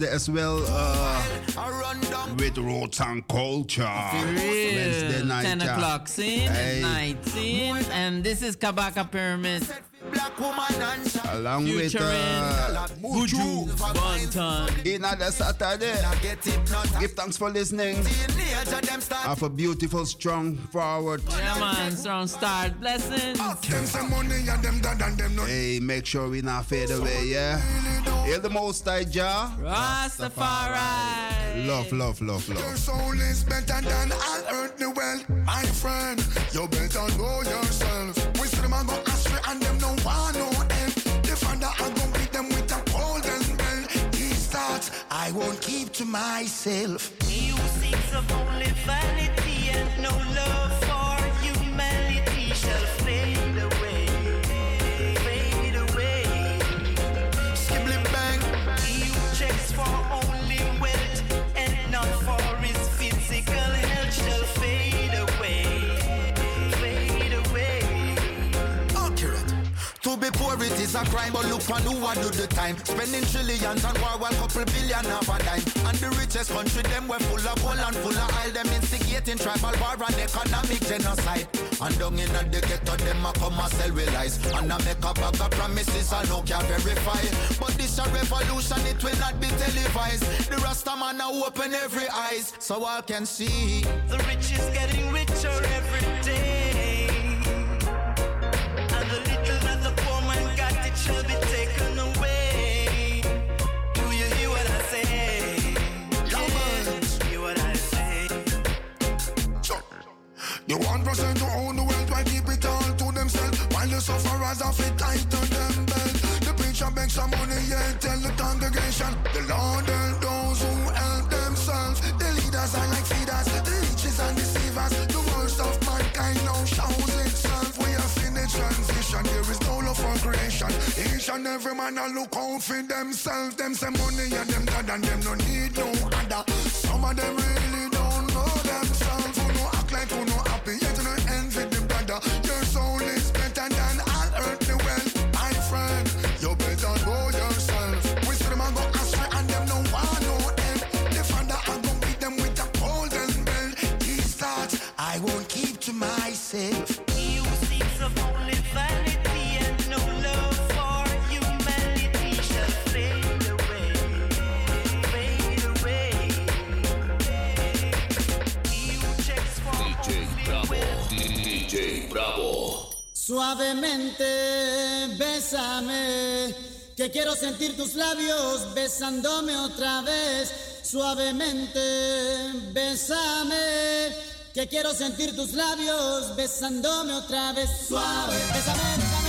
as well uh, with roots and culture. Wednesday night. 10 o'clock scene, hey. night scene, and this is Kabaka Pyramid. Black woman and Along with uh, Buju Banton. In other Saturday. Give thanks for listening. Have a beautiful, strong forward. Yeah, man. Strong start. Blessings. Hey, make sure we not fade away, yeah? Hail the most I Jah. Rastafari. Love, love, love, love. Your soul is better than all earthly wealth. My friend, you better know yourself. We see them go I won't keep to myself. Seeks of only vanity and no love for It is a crime, but look for who I do the time. Spending trillions on war, one couple billion half a dime. And the richest country, them were full of gold and full of oil. Them instigating tribal war and economic genocide. And down in the ghetto, them a come and sell with lies. And I make a bag of promises I no can verify. But this a revolution, it will not be televised. The Rasta man now open every eyes, so all can see. The rich is getting richer every The one percent who own the world, why keep it all to themselves? While the sufferers have it tight to them belt. The preacher begs some money, yeah, tell the congregation. The Lord help those who help themselves. The leaders are like feeders, the leeches and deceivers. The worst of mankind now shows itself. We are in a transition, there is no love for creation. Each and every man a look out for themselves. Them say money and them dad and them no need no other. Some of them really Suavemente, bésame, que quiero sentir tus labios besándome otra vez. Suavemente, bésame, que quiero sentir tus labios besándome otra vez. Suave, bésame,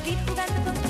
proibido, lugar de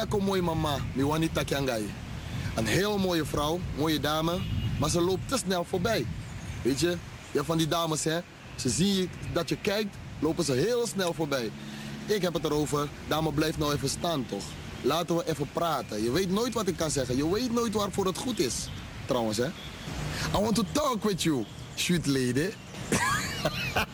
Waka mooie mama, mi wanita. Een heel mooie vrouw, mooie dame, maar ze loopt te snel voorbij. Weet je, ja, van die dames hè, ze zien dat je kijkt, lopen ze heel snel voorbij. Ik heb het erover, dame blijf nou even staan toch. Laten we even praten. Je weet nooit wat ik kan zeggen. Je weet nooit waarvoor het goed is. Trouwens hè. I want to talk with you, sweet lady.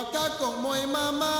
wakako moi mama.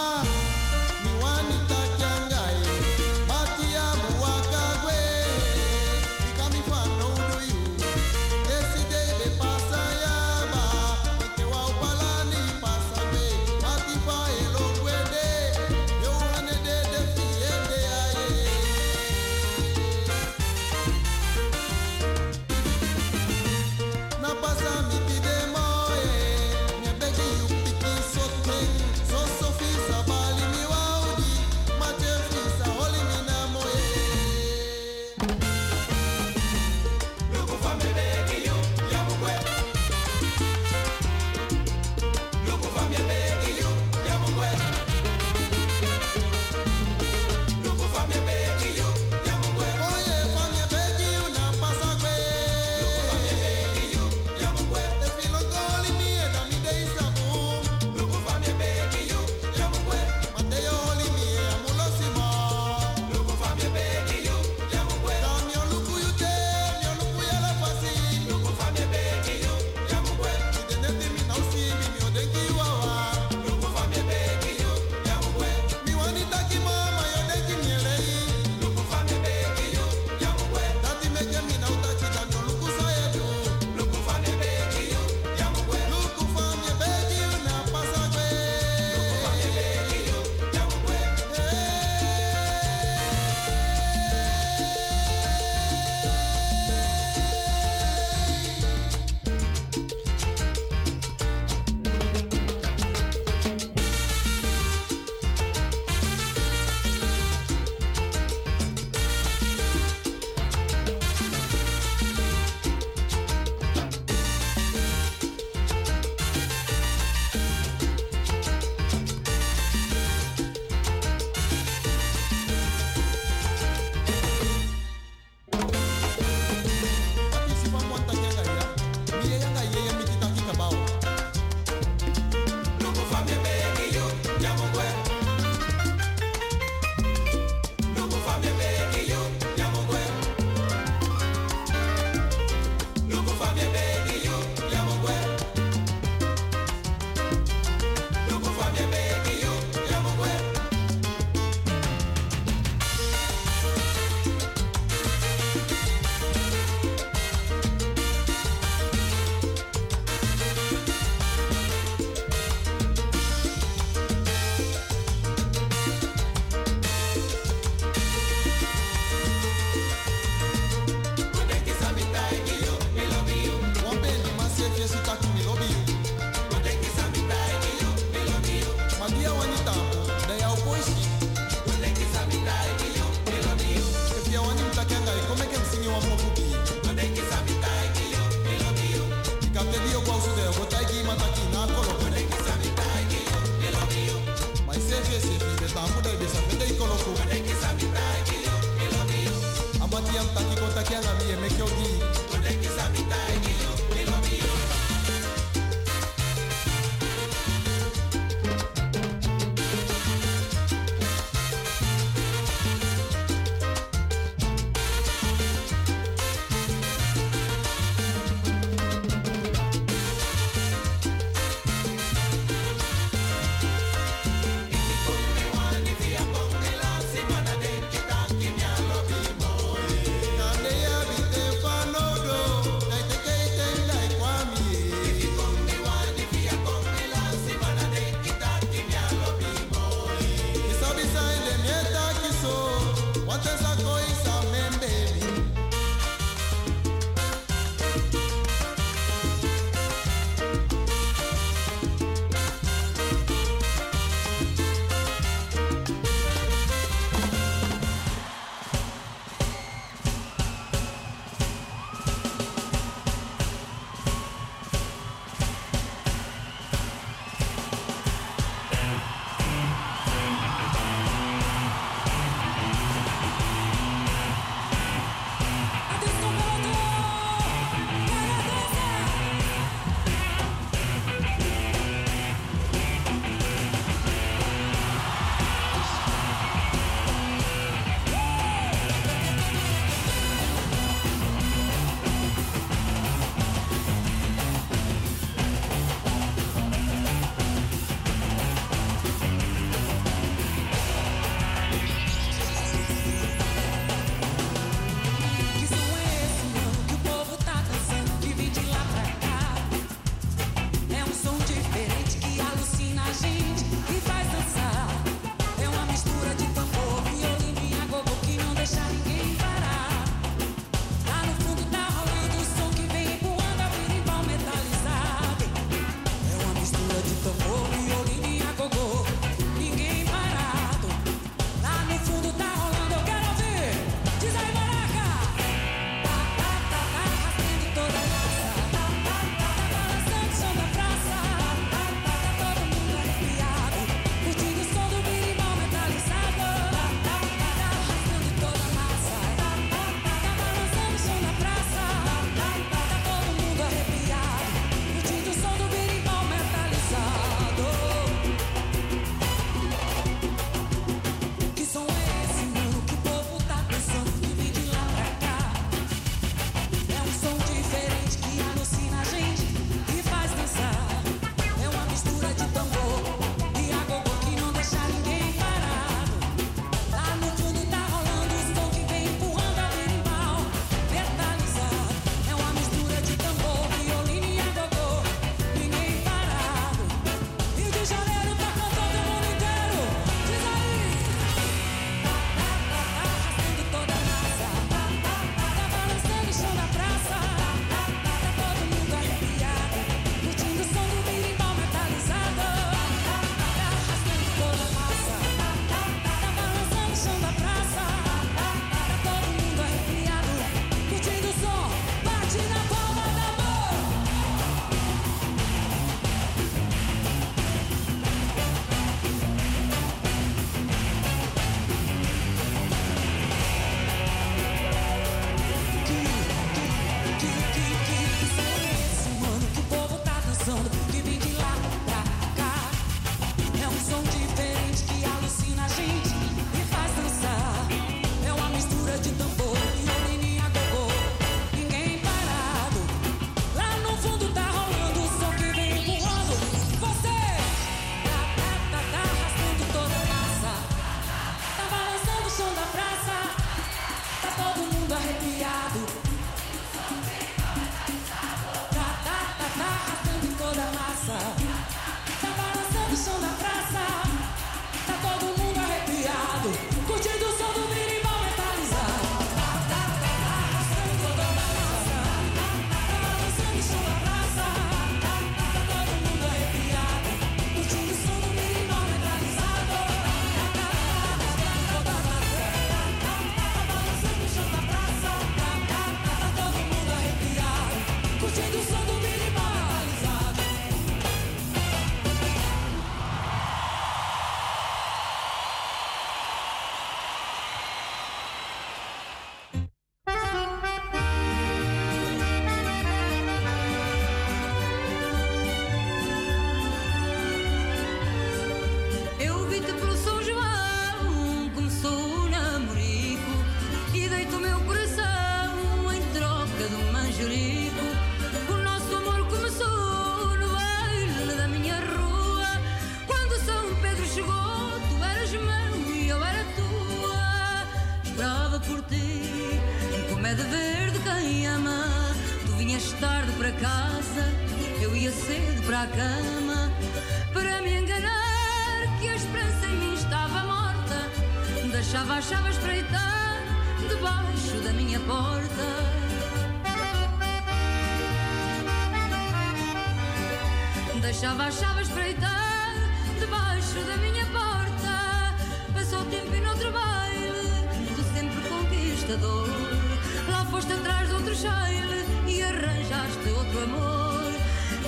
deixei-lhe e arranjaste outro amor.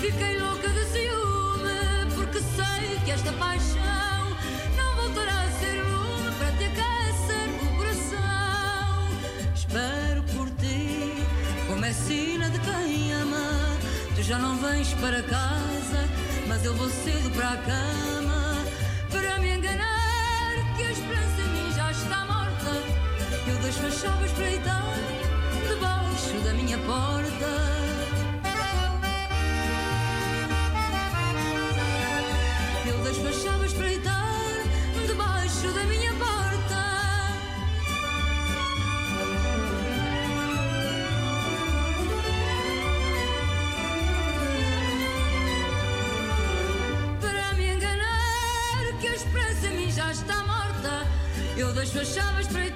Fiquei louca de ciúme, porque sei que esta paixão não voltará a ser lume para ter câncer o coração. Espero por ti, como é sina de quem ama. Tu já não vens para casa, mas eu vou cedo para a cama para me enganar que a esperança em mim já está morta. Eu deixo as chaves para a debaixo da minha porta. Eu desfachava espreitar debaixo da minha porta. Para me enganar que a esperança em mim já está morta. Eu desfachava espreitar.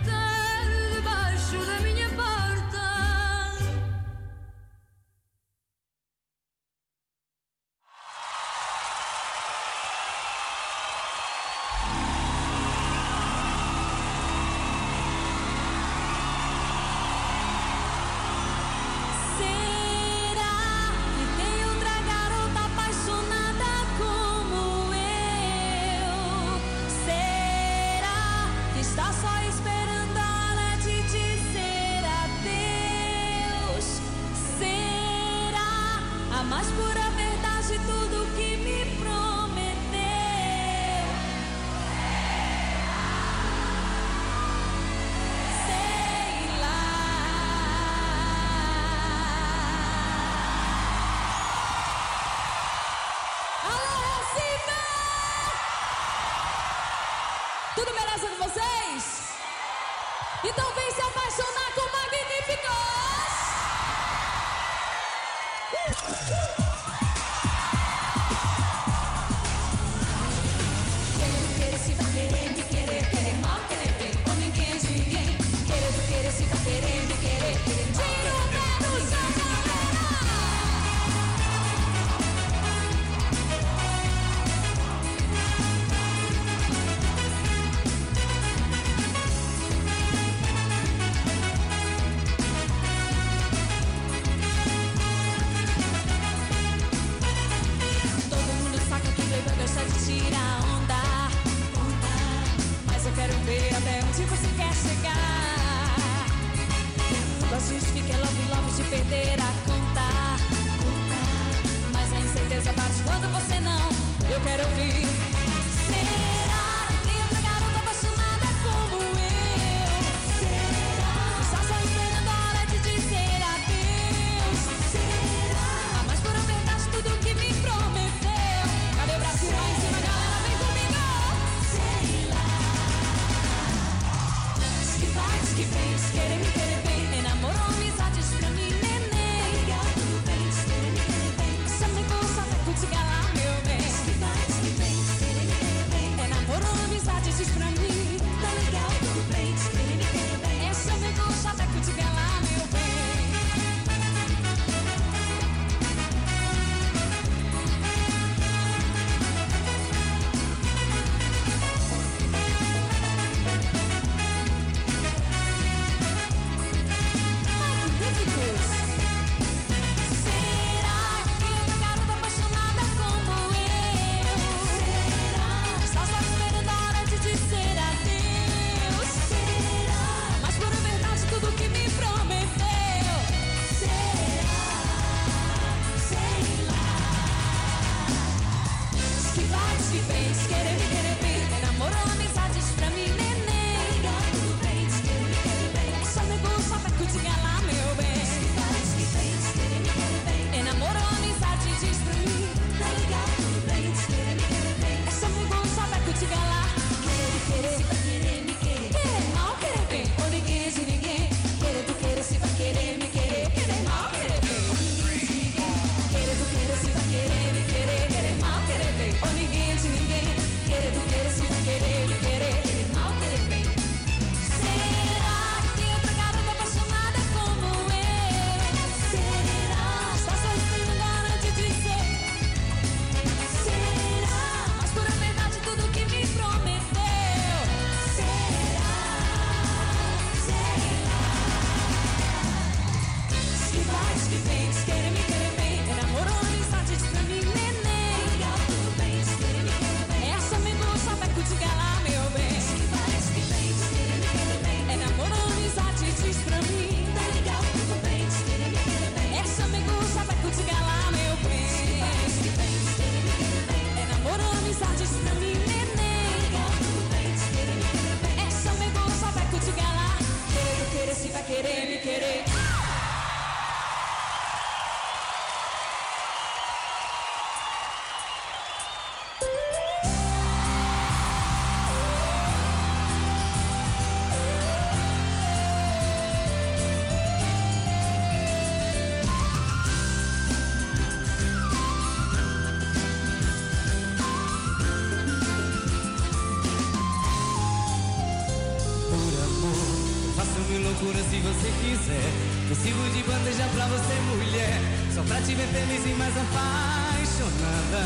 feliz e mais apaixonada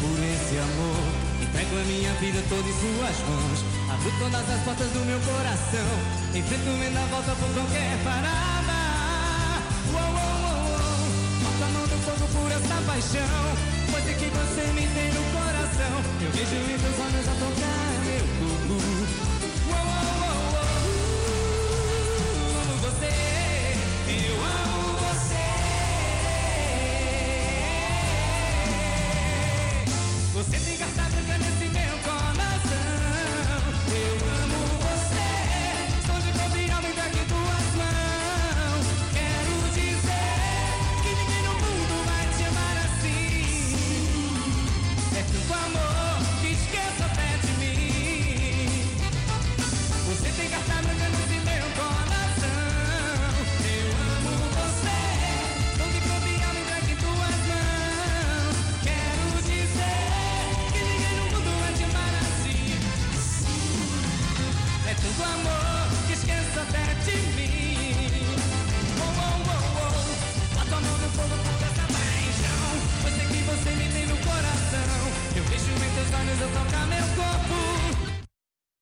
por esse amor. Entrego a minha vida toda em suas mãos. Abro todas as portas do meu coração. Enfrento-me na volta por qualquer parada. Uou, uou, uou, Boto a mão no fogo por essa paixão. Pois é que você me tem no coração. Eu vejo em teus olhos a tocar meu